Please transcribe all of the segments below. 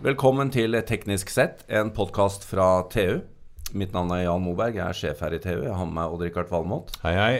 Velkommen til Teknisk sett, en podkast fra TU. Mitt navn er Jan Moberg, jeg er sjef her i TU. Jeg har med meg Odd-Rikard Valmot, Hei, hei.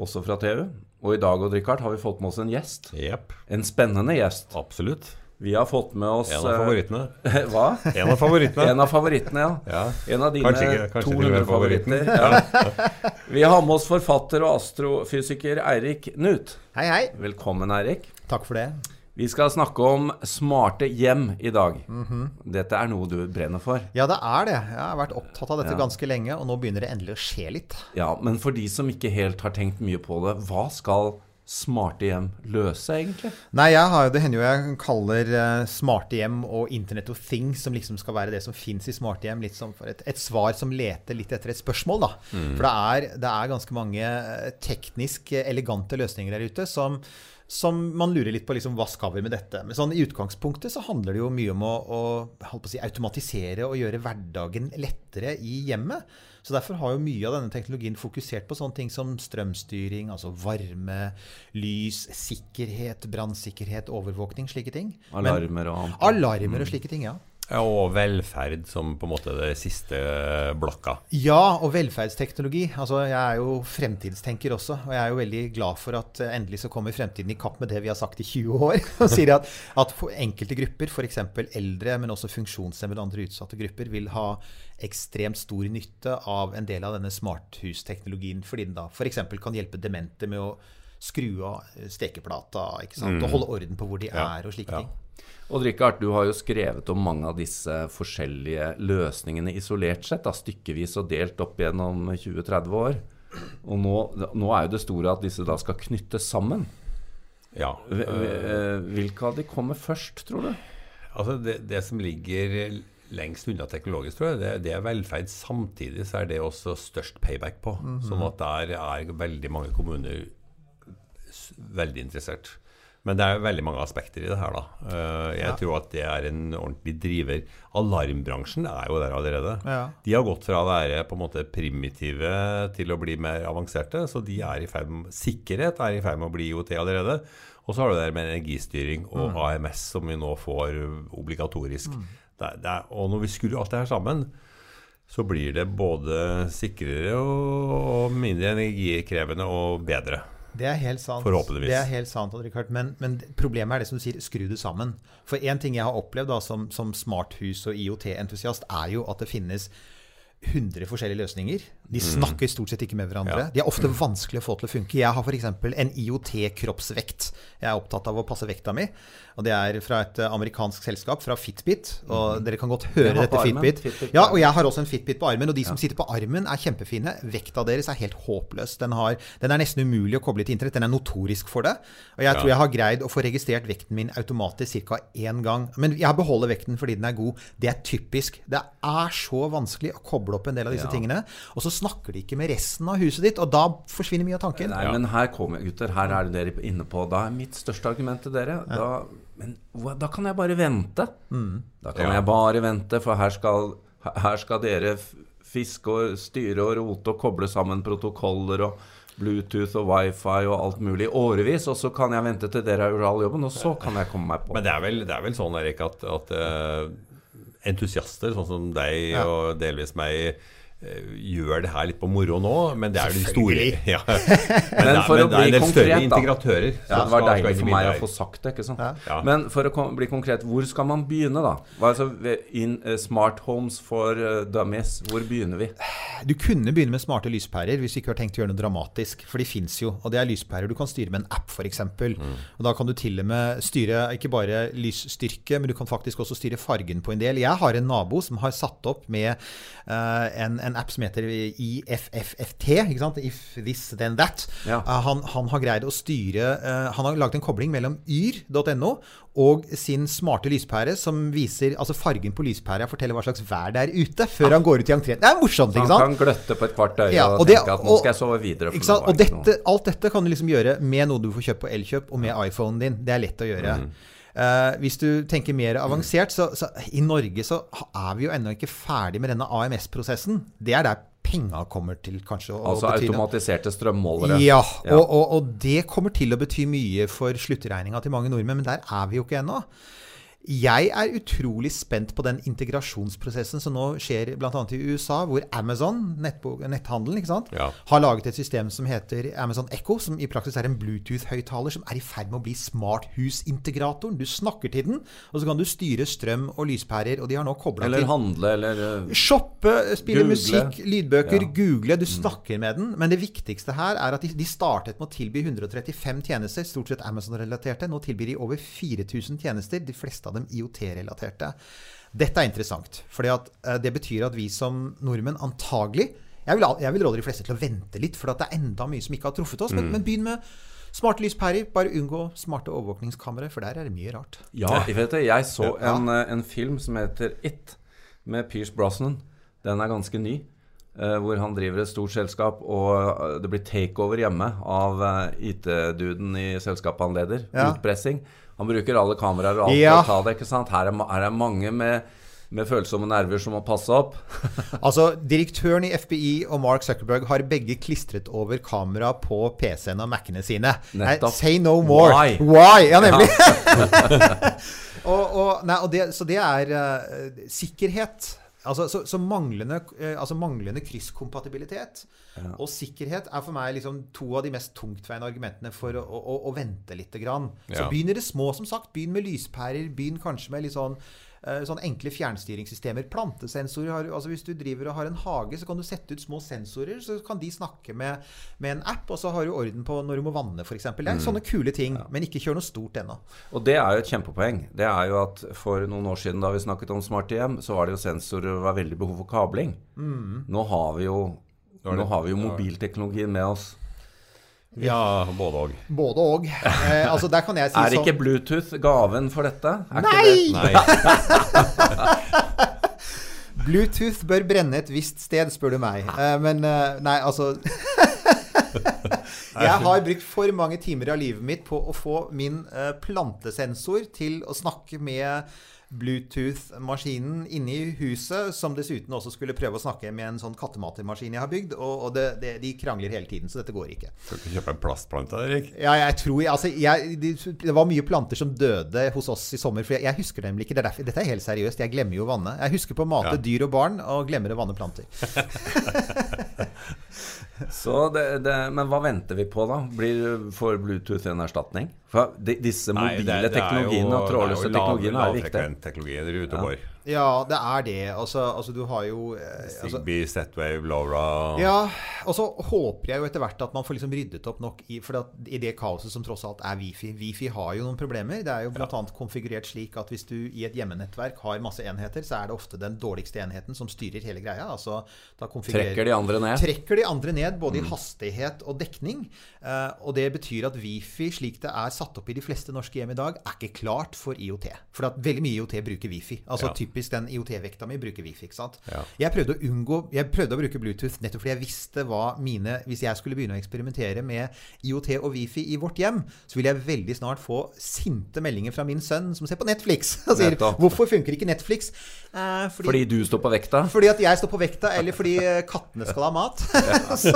også fra TU. Og i dag Odd-Rikard, har vi fått med oss en gjest. Yep. En spennende gjest. Absolutt. Vi har fått med oss En av favorittene. eh, Hva? En av favorittene. En av favorittene, ja. Ja. En av dine Kanskje ikke- kanskje til og 200 med favoritter. Ja. Vi har med oss forfatter og astrofysiker Eirik Knut. Hei, hei. Velkommen, Eirik. Takk for det. Vi skal snakke om smarte hjem i dag. Dette er noe du brenner for. Ja, det er det. Jeg har vært opptatt av dette Ja. ganske lenge, og nå begynner det endelig å skje litt. Ja, Men for de som ikke helt har tenkt mye på det, hva skal smarte hjem løse, egentlig? Nei, jeg har det hender jo jeg kaller eh, smarte hjem og Internet of Things, som liksom skal være det som fins i smarte hjem, litt som et, et svar som leter litt etter et spørsmål, da. For det er, det er ganske mange eh, teknisk eh, elegante løsninger der ute som som man lurer litt på liksom, hva skal vi med dette. Men sånn, i utgangspunktet så handler det jo mye om å, å si, automatisere og gjøre hverdagen lettere i hjemmet. Så Derfor har jo mye av denne teknologien fokusert på sånne ting som strømstyring, altså varme, lys, sikkerhet, brannsikkerhet, overvåkning, slike ting. Alarmer og annet. Alarmer og slike ting, ja. Ja, Og velferd som på en måte det siste blokka. Ja, og velferdsteknologi. Altså, jeg er jo fremtidstenker også. Og jeg er jo veldig glad for at eh, endelig så kommer fremtiden i kapp med det vi har sagt i 20 år. Og sier at, at for enkelte grupper, f.eks. eldre, men også funksjonshemmede og andre utsatte grupper, vil ha ekstremt stor nytte av en del av denne smarthusteknologien. Fordi den da f.eks. kan hjelpe demente med å skru av stekeplata ikke sant? og holde orden på hvor de er og slike ja. ting. Og Richard, du har jo skrevet om mange av disse forskjellige løsningene isolert sett, da, stykkevis og delt opp gjennom 20-30 år. Og nå, nå er jo det store at disse da skal knyttes sammen. Ja. Hv- hv- Hvilke av de kommer først, tror du? Altså det, det som ligger lengst unna teknologisk, tror jeg, det, det er velferd. Samtidig så er det også størst payback på. Sånn at der er veldig mange kommuner veldig interessert. Men det er veldig mange aspekter i det her, da. Eh, Jeg Ja. tror at det er en ordentlig driver. Alarmbransjen er jo der allerede. Ja. De har gått fra å være på en måte primitive til å bli mer avanserte. Så de er i ferd med, sikkerhet er i ferd med å bli IOT allerede. Og så har du det med energistyring og AMS, som vi nå får obligatorisk. Det, er- det er, og når vi skrur alt det her sammen, så blir det både sikrere og, og mindre energikrevende og bedre. Det er helt sant. Forhåpentligvis. Det er helt sant, Richard. Men, men problemet er det som du sier, skru det sammen. For én ting jeg har opplevd da, som, som smarthus- og IOT-entusiast, er jo at det finnes 100 forskjellige løsninger. De snakker stort sett ikke med hverandre. Ja. De er ofte vanskelig å få til å funke. Jeg har f.eks. en IOT-kroppsvekt. Jeg er opptatt av å passe vekta mi. Og det er fra et eh, amerikansk selskap, fra Fitbit. Og dere kan godt høre dette armen. Fitbit. Fitbit Ja, og jeg har også en Fitbit på armen. Og de som sitter på armen, er kjempefine. Vekta deres er helt håpløs. Den, har, den er nesten umulig å koble til internett. Den er notorisk for det. Og jeg tror jeg har greid å få registrert vekten min automatisk ca. én gang. Men jeg beholder vekten fordi den er god. Det er typisk. Det er så vanskelig å koble opp en del av disse Ja. tingene. Og så snakker de ikke med resten av huset ditt, og da forsvinner mye av tanken. Nei, men her kommer gutter, her er det dere inne på. Da er mitt største argument til dere da, Men hva- da kan jeg bare vente. Da kan Ja. jeg bare vente, for her skal, her skal dere fiske og styre og rote og koble sammen protokoller og Bluetooth og wifi og alt mulig i årevis, og så kan jeg vente til dere har gjort all jobben, og så kan jeg komme meg på. Men det er vel, det er vel sånn, Erik, at, at uh, entusiaster, sånn som deg og delvis meg, gjør det her litt på moro nå, men det er de store ja. Men, Men det, for er- å men det er bli en del konkret, større da. integratører. Ja, det var deilig for meg å få sagt det. ikke sant? Ja. Ja. Men for å kom, bli konkret, hvor skal man begynne, da? Altså, in, uh, smart homes for uh, dummies, hvor begynner vi? Du kunne begynne med smarte lyspærer hvis du ikke har tenkt å gjøre noe dramatisk. For de fins jo. Og det er lyspærer du kan styre med en app, f.eks. Mm. Og da kan du til og med styre ikke bare lysstyrke, men du kan faktisk også styre fargen på en del. Jeg har en nabo som har satt opp med uh, en, en app som heter IFFFT. ikke sant? If this, then that. Ja. Eh, han, han har greid å styre eh, Han har laget en kobling mellom yr.no og sin smarte lyspære som viser altså fargen på lyspæra forteller hva slags vær det er ute, før han går ut i entreen. Det er morsomt, ikke ikke han kan gløtte på et kvart øye Ja, og, og det- tenke at nå og- skal jeg sove videre. Ikke sant? Og dette, alt dette kan du liksom gjøre med noe du får kjøpt på Elkjøp, og med iPhonen din. Det er lett å gjøre. Mm. Eh, hvis du tenker mer avansert, så, så i Norge så er vi jo ennå ikke ferdig med denne AMS-prosessen. Det er der penga kommer til kanskje å. Altså bety automatiserte strømmålere. Ja, Ja. Og, og, og det kommer til å bety mye for sluttregninga til mange nordmenn, men der er vi jo ikke ennå. Jeg er utrolig spent på den integrasjonsprosessen som nå skjer bl.a. i USA, hvor Amazon, netthandelen, ikke Ja. har laget et system som heter Amazon Echo, som i praksis er en Bluetooth-høyttaler som er i ferd med å bli smarthusintegratoren. Du snakker til den, og så kan du styre strøm og lyspærer, og de har nå kobla Eller handle, eller eh, Shoppe, spille Google. musikk, lydbøker, Ja. google. Du snakker med den. Men det viktigste her er at de, de startet med å tilby 135 tjenester, stort sett Amazon-relaterte. Nå tilbyr de over 4000 tjenester, de fleste av dem IOT-relaterte. Dette er interessant, for det betyr at vi som nordmenn antagelig jeg vil, jeg vil råde de fleste til å vente litt, for det er enda mye som ikke har truffet oss. Men, men begynn med smarte lyspærer. Bare unngå smarte overvåkningskamre, for der er det mye rart. Ja, det. Jeg så en, eh, en film som heter It, med Pierce Brosnan. Den er ganske ny. eh, hvor han driver et stort selskap, og eh, det blir takeover hjemme av eh, IT-duden i selskapet han leder. Ja. Utpressing. Han bruker alle kameraer og alt Ja. for å ta det. ikke sant? Her er, det her er mange med, med følsomme nerver som må passe opp. Altså, Direktøren i FBI og Mark Zuckerberg har begge klistret over kamera på PC-en og Mac-ene sine. Nei, say no more. Why? Why? Ja, nemlig. og, og, nei, og det, så det er uh, sikkerhet. Altså, så, så manglende, eh, altså manglende krysskompatibilitet og sikkerhet er for meg liksom to av de mest tungtveiende argumentene for å, å, å vente litt. Grann. Så Ja. begynn i det små, som sagt. Begynn med lyspærer. Begynn kanskje med litt sånn Sånn enkle fjernstyringssystemer. Plantesensorer. Har, altså Hvis du driver og har en hage, så kan du sette ut små sensorer. Så kan de snakke med, med en app, og så har du orden på når du må vanne, f.eks. Det er sånne kule ting. Men ikke kjør noe stort ennå. Og det er jo et kjempepoeng. Det er jo at For noen år siden da vi snakket om smarte hjem, så var det jo sensorer og det var veldig behov for kabling. Nå har vi jo Nå har vi jo mobilteknologien med oss. Ja, både òg. Både og. Eh, altså der kan jeg si Er sånn ikke Bluetooth gaven for dette? Er ikke Nei! det- Nei. Bluetooth bør brenne et visst sted, spør du meg. Eh, men eh, nei, altså Jeg har brukt for mange timer av livet mitt på å få min eh, plantesensor til å snakke med Bluetooth-maskinen inne i huset, som dessuten også skulle prøve å snakke med en sånn kattematermaskin jeg har bygd. Og, og det, det, de krangler hele tiden, så dette går ikke. Skal ikke kjøpe en plastplante, Erik? Ja, jeg tror altså, jeg, de, Det var mye planter som døde hos oss i sommer. For jeg, jeg husker nemlig ikke. Det er derfor, dette er helt seriøst. Jeg glemmer jo å vanne. Jeg husker på å mate Ja. dyr og barn, og glemmer å vanne planter. Så det, det, men hva venter vi på, da? Blir, får Bluetooth en erstatning? For de, disse Nei, mobile det er- det jo- teknologiene og trådløse er teknologiene er viktige. Ute og går. Ja, det er det. Altså, altså du har jo eh, altså, Zigbee, Z-Wave, LoRa Ja, og så håper jeg jo etter hvert at man får liksom ryddet opp nok i, for i det kaoset som tross alt er Wifi. Wifi har jo noen problemer. Det er jo bl.a. annet konfigurert slik at hvis du i et hjemmenettverk har masse enheter, så er det ofte den dårligste enheten som styrer hele greia. Altså, Trekker de andre ned? trekker de andre ned både i hastighet og dekning. Uh, og det betyr at Wifi, slik det er satt opp i de fleste norske hjem i dag, er ikke klart for IOT. For at veldig mye IOT bruker Wifi. Altså Ja. typisk den IOT-vekta mi bruker Wifi. ikke sant? Ja. Jeg prøvde å unngå Jeg prøvde å bruke Bluetooth nettopp fordi jeg visste hva mine Hvis jeg skulle begynne å eksperimentere med IOT og Wifi i vårt hjem, så ville jeg veldig snart få sinte meldinger fra min sønn som ser på Netflix og sier. 'Hvorfor funker ikke Netflix?' Eh, Fordi du står på vekta? fordi at jeg står på vekta, eller fordi eh, kattene skal ha mat. så,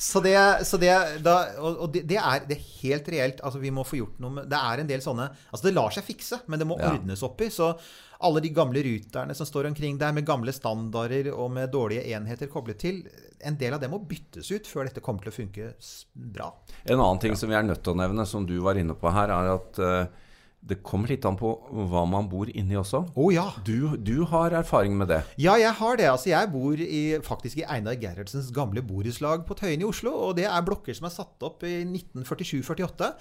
så det, så det da, Og, og det, det, er, det er helt reelt. Altså, vi må få gjort noe med Det er en del sånne Altså, det lar seg fikse, men det må Ja. ordnes opp i. Så alle de gamle ruterne som står omkring der med gamle standarder og med dårlige enheter koblet til, en del av det må byttes ut før dette kommer til å funke bra. En annen ting som vi er nødt til å nevne, som du var inne på her, er at eh, det kommer litt an på hva man bor inni også. Å ja. Du, du har erfaring med det. Ja, jeg har det. Altså, jeg bor i, faktisk i Einar Gerhardsens gamle borettslag på Tøyen i Oslo. Og det er blokker som er satt opp i 1947-48,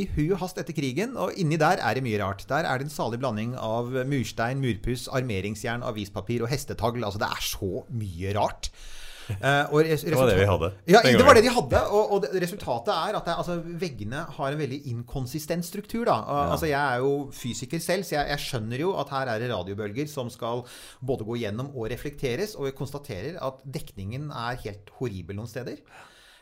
i hui og hast etter krigen. Og inni der er det mye rart. Der er det en salig blanding av murstein, murpuss, armeringsjern, avispapir og hestetagl. Altså, det er så mye rart. Eh, og Det var det vi hadde. Ja, det var det de hadde. Og, og resultatet er at det, altså, veggene har en veldig inkonsistent struktur. Da. Altså, jeg er jo fysiker selv, så jeg, jeg skjønner jo at her er det radiobølger som skal både gå gjennom og reflekteres. Og jeg konstaterer at dekningen er helt horribel noen steder.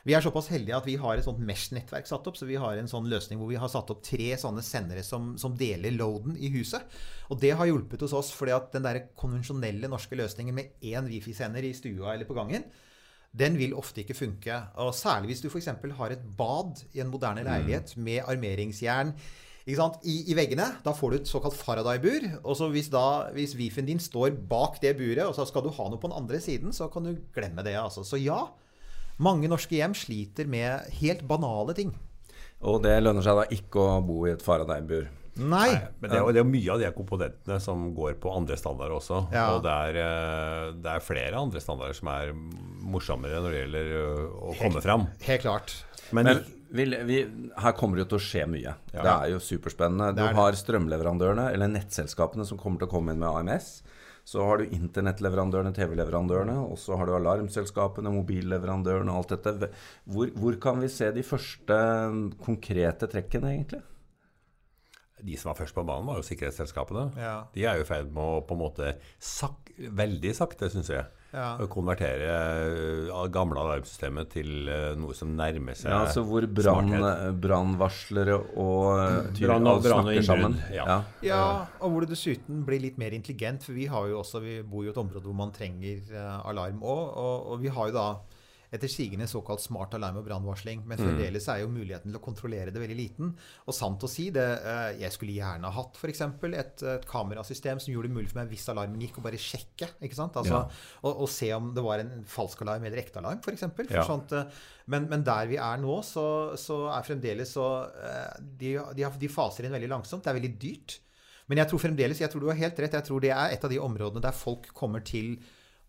Vi er såpass heldige at vi har et sånt Mesh-nettverk satt opp. Så vi har en sånn løsning hvor vi har satt opp tre sånne sendere som, som deler loaden i huset. Og det har hjulpet hos oss, fordi at den der konvensjonelle norske løsningen med én wifi-sender i stua eller på gangen, den vil ofte ikke funke. Og særlig hvis du f.eks. har et bad i en moderne leilighet med armeringsjern? I, I veggene. Da får du et såkalt Faraday-bur. Og så hvis, da, hvis Wifen din står bak det buret, og så skal du ha noe på den andre siden, så kan du glemme det. altså. Så ja, mange norske hjem sliter med helt banale ting. Og det lønner seg da ikke å bo i et Faraday-bur. Nei. Men det er, jo- det er jo mye av de komponentene som går på andre standarder også. Ja. Og det er, eh, det er flere andre standarder som er morsommere når det gjelder å komme fram. Helt klart. Men, Men vi, vi, her kommer det jo til å skje mye. Ja. Det er jo superspennende. Du har strømleverandørene, eller nettselskapene, som kommer til å komme inn med AMS. Så har du internettleverandørene, TV-leverandørene, og så har du alarmselskapene, mobilleverandørene og alt dette. Hvor, hvor kan vi se de første konkrete trekkene, egentlig? De som var først på banen, var jo sikkerhetsselskapene. Ja. De er jo i ferd med å på en måte sak, veldig sakte, syns jeg, Ja. konvertere ø, gamle alarmsystemet til noe som nærmer seg Ja, altså hvor brann- brannvarslere og Brann og- brann og snakker sammen. innbrudd, ja. Ja. Ja, og hvor det dessuten blir litt mer intelligent. For vi har jo også, vi bor jo i et område hvor man trenger eh, alarm òg. Og, og vi har jo da etter sigende såkalt smart alarm og brannvarsling. Men fremdeles er jo muligheten til å kontrollere det veldig liten. Og sant å si, det, eh, jeg skulle gjerne ha hatt f.eks. Et, et kamerasystem som gjorde det mulig for meg hvis alarmen gikk, å bare sjekke. ikke sant? Altså, og, og se om det var en falsk alarm eller ekte alarm, f.eks. Ja. Sånt, eh, men, men der vi er nå, så, så er fremdeles så eh, de, de, de faser inn veldig langsomt. Det er veldig dyrt. Men jeg tror fremdeles, jeg tror du har helt rett, jeg tror det er et av de områdene der folk kommer til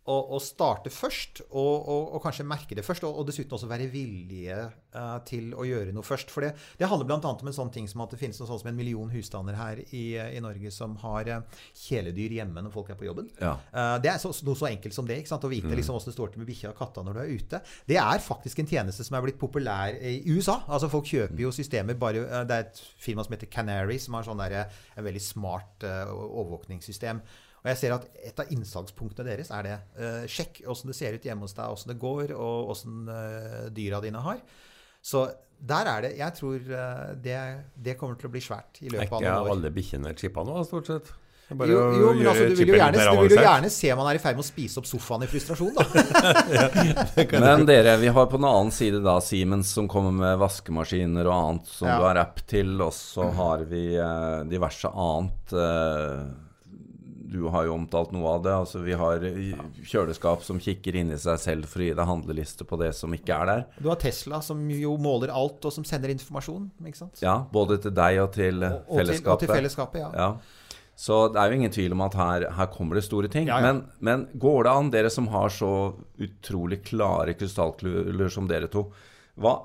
å, å starte først, og, og, og kanskje merke det først, og, og dessuten også være villige uh, til å gjøre noe først. For det, det handler bl.a. om en sånn ting som at det finnes noe sånn som en million husstander her i, i Norge som har uh, kjæledyr hjemme når folk er på jobben. Ja. Uh, Det er så, noe så enkelt som det. ikke sant? Å vite liksom hvordan det står til med bikkja og katta når du er ute. Det er faktisk en tjeneste som er blitt populær i USA. Altså Folk kjøper jo systemer bare Det er et firma som heter Canary, som har sånn der, en veldig smart overvåkningssystem. Og jeg ser at Et av innsalgspunktene deres er det. Uh, sjekk åssen det ser ut hjemme hos deg, åssen det går, og åssen uh, dyra dine har. Så der er det Jeg tror eh, det, det kommer til å bli svært i Er løpet av noen år. Ikke alle bikkjene chippa nå, stort sett? Er bare Jo, jo, men altså, du vil, jo gjerne, du vil jo gjerne se man er i ferd med å spise opp sofaen i frustrasjon, da. Men dere, vi har på den annen side da Siemens som kommer med vaskemaskiner og annet som Ja. du har app til, og så har vi eh, diverse annet. Eh, du har jo omtalt noe av det. Altså Vi har kjøleskap som kikker inn i seg selv for å gi deg handleliste på det som ikke er der. Du har Tesla, som jo måler alt, og som sender informasjon. ikke sant? Ja, Både til deg og til og, Og, og, til, og fellesskapet. til fellesskapet, ja. Ja. Så det er jo ingen tvil om at her, her kommer det store ting. Ja, ja. Men, men går det an, dere som har så utrolig klare krystallkuler som dere to, hva,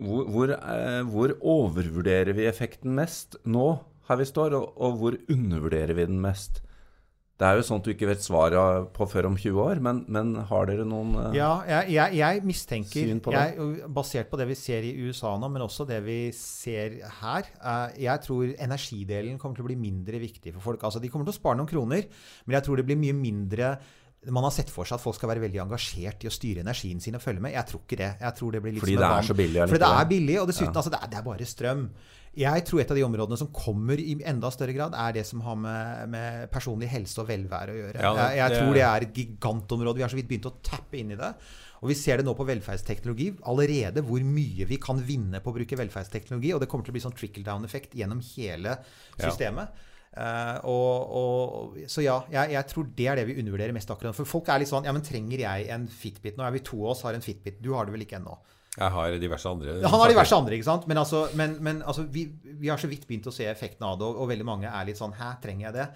hvor, hvor, eh, hvor overvurderer vi effekten mest nå, her vi står, og, og hvor undervurderer vi den mest? Det er jo sånt du ikke vet svaret på før om 20 år, men, men har dere noen uh, Ja, jeg, jeg, jeg mistenker, Syn på det? jeg, basert på det vi ser i USA nå, men også det vi ser her uh, Jeg tror energidelen kommer til å bli mindre viktig for folk. Altså, De kommer til å spare noen kroner, men jeg tror det blir mye mindre man har sett for seg at folk skal være veldig engasjert i å styre energien sin og følge med. Jeg tror ikke det. Jeg tror det blir litt Fordi det er så billig Fordi det er billig, og dessuten, altså, det, er, det er bare strøm. Jeg tror et av de områdene som kommer i enda større grad, er det som har med, med personlig helse og velvære å gjøre. Ja, det- jeg, jeg det- tror det er et gigantområde. Vi har så vidt begynt å tappe inn i det. Og vi ser det nå på velferdsteknologi allerede, hvor mye vi kan vinne på å bruke velferdsteknologi. Og det kommer til å bli sånn trickle down-effekt gjennom hele systemet. Eh, og, og, så ja, jeg, jeg tror det er det vi undervurderer mest akkurat. For folk er litt sånn Ja, men trenger jeg en Fitbit? Nå er vi to av oss har en Fitbit. Du har det vel ikke ennå? Jeg har diverse andre. Han har diverse andre, ikke sant? Men, altså, men, men altså, vi, vi har så vidt begynt å se effekten av det, og, og veldig mange er litt sånn Hæ, trenger jeg det?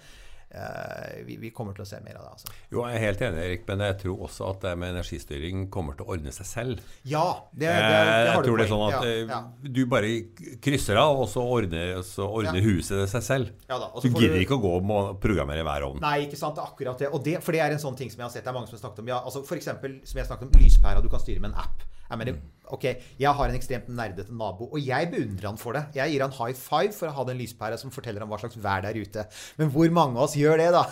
Eh, vi, vi kommer til å se mer av det, altså. Jo, jeg er helt enig, Erik, men jeg tror også at det med energistyring kommer til å ordne seg selv. Ja, det, det, det jeg har du tror det er sånn at ja, eh, ja. du bare krysser av, og så ordner, så ordner Ja. huset det seg selv. Ja da, du gidder du- ikke å gå og programmere hver ovn. Nei, ikke sant. Det akkurat det. Og det. For det er en sånn ting som jeg har sett. Det er mange som har snakket om. Ja, altså som jeg snakket om, lyspæra du kan styre med en app. Jeg mener, ok, jeg har en ekstremt nerdete nabo, og jeg beundrer han for det. Jeg gir han high five for å ha den lyspæra som forteller ham hva slags vær det er ute. Men hvor mange av oss gjør det, da?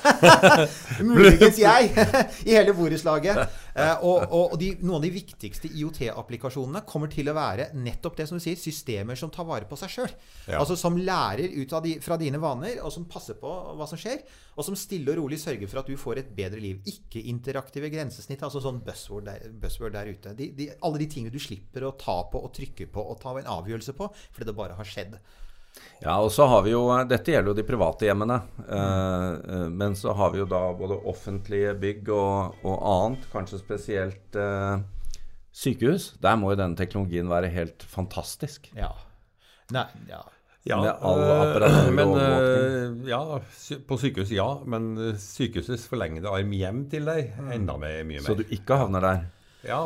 Muligens jeg, i hele borettslaget. Eh, og og, og de, noen av de viktigste IOT-applikasjonene kommer til å være nettopp det som du sier, systemer som tar vare på seg sjøl. Ja. Altså som lærer ut av de, fra dine vaner, og som passer på hva som skjer. Og som stille og rolig sørger for at du får et bedre liv. Ikke interaktive grensesnitt, altså sånn buzzword der, buzzword der ute. De, de, alle de tingene du slipper å ta på og trykke på og ta en avgjørelse på fordi det bare har skjedd. Ja, og så har vi jo Dette gjelder jo de private hjemmene. Eh, eh, men så har vi jo da både offentlige bygg og, og annet, kanskje spesielt eh, sykehus. Der må jo denne teknologien være helt fantastisk. Ja. Nei, ja. Ja, Med alle øh, apparatur og overvåkning. ja, på sykehus, ja. Men sykehusets forlengede arm hjem til deg, enda mer, mye mer. Så du ikke havner der. ja,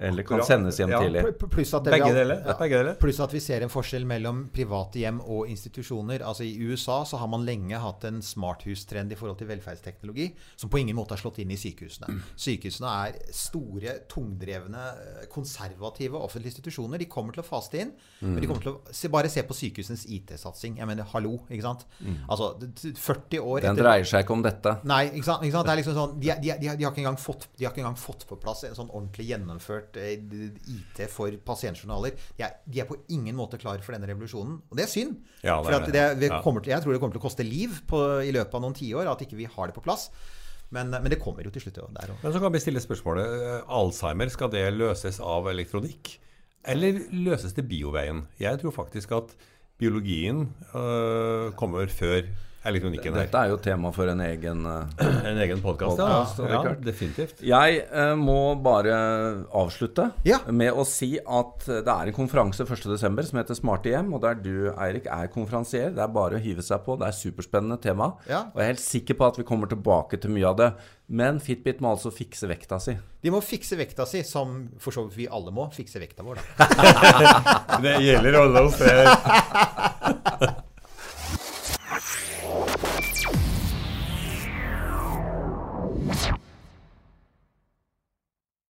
Eller kan sendes hjem Ja, tidlig. Pl- Pluss at, Begge deler. Ja. Begge deler. Pluss at vi ser en forskjell mellom private hjem og institusjoner. Altså I USA så har man lenge hatt en smarthustrend i forhold til velferdsteknologi som på ingen måte har slått inn i sykehusene. Sykehusene er store, tungdrevne, eh, konservative offentlige institusjoner. De kommer til å faste inn. inn. Men de kommer til å se, bare se på sykehusenes IT-satsing. Jeg mener, hallo, ikke sant? Altså, det- det- 40 år Den etter dreier seg ikke om dette. Nei, ikke sant? Ikke sant? Det er liksom sånn, de, de, de, har- de, har ikke engang fått, de har ikke engang fått på plass en sånn ordentlig gjennomført eh, IT for pasientjournaler. De er, de er på ingen måte klar for denne revolusjonen. Og det er synd. Ja, det for er at det. det, til, jeg tror det kommer til å koste liv på, i løpet av noen tiår at ikke vi har det på plass. Men, men det kommer jo til slutt. Der også. Men så kan vi stille spørsmålet øh, Alzheimer, skal det løses av elektronikk? Eller løses det bioveien? Jeg tror faktisk at biologien øh, kommer før elektronikken her. Dette er jo tema for en egen uh, En egen podkast, ja. Podcast, ja. Definitivt. Jeg uh, må bare avslutte Ja. med å si at det er en konferanse 1.12. som heter Smarte hjem, og der du, Eirik, er konferansier. Det er bare å hive seg på. Det er superspennende tema. Ja. Og jeg er helt sikker på at vi kommer tilbake til mye av det. Men Fitbit må altså fikse vekta si. De må fikse vekta si, som for så vidt vi alle må fikse vekta vår. da. Det gjelder alle oss. det-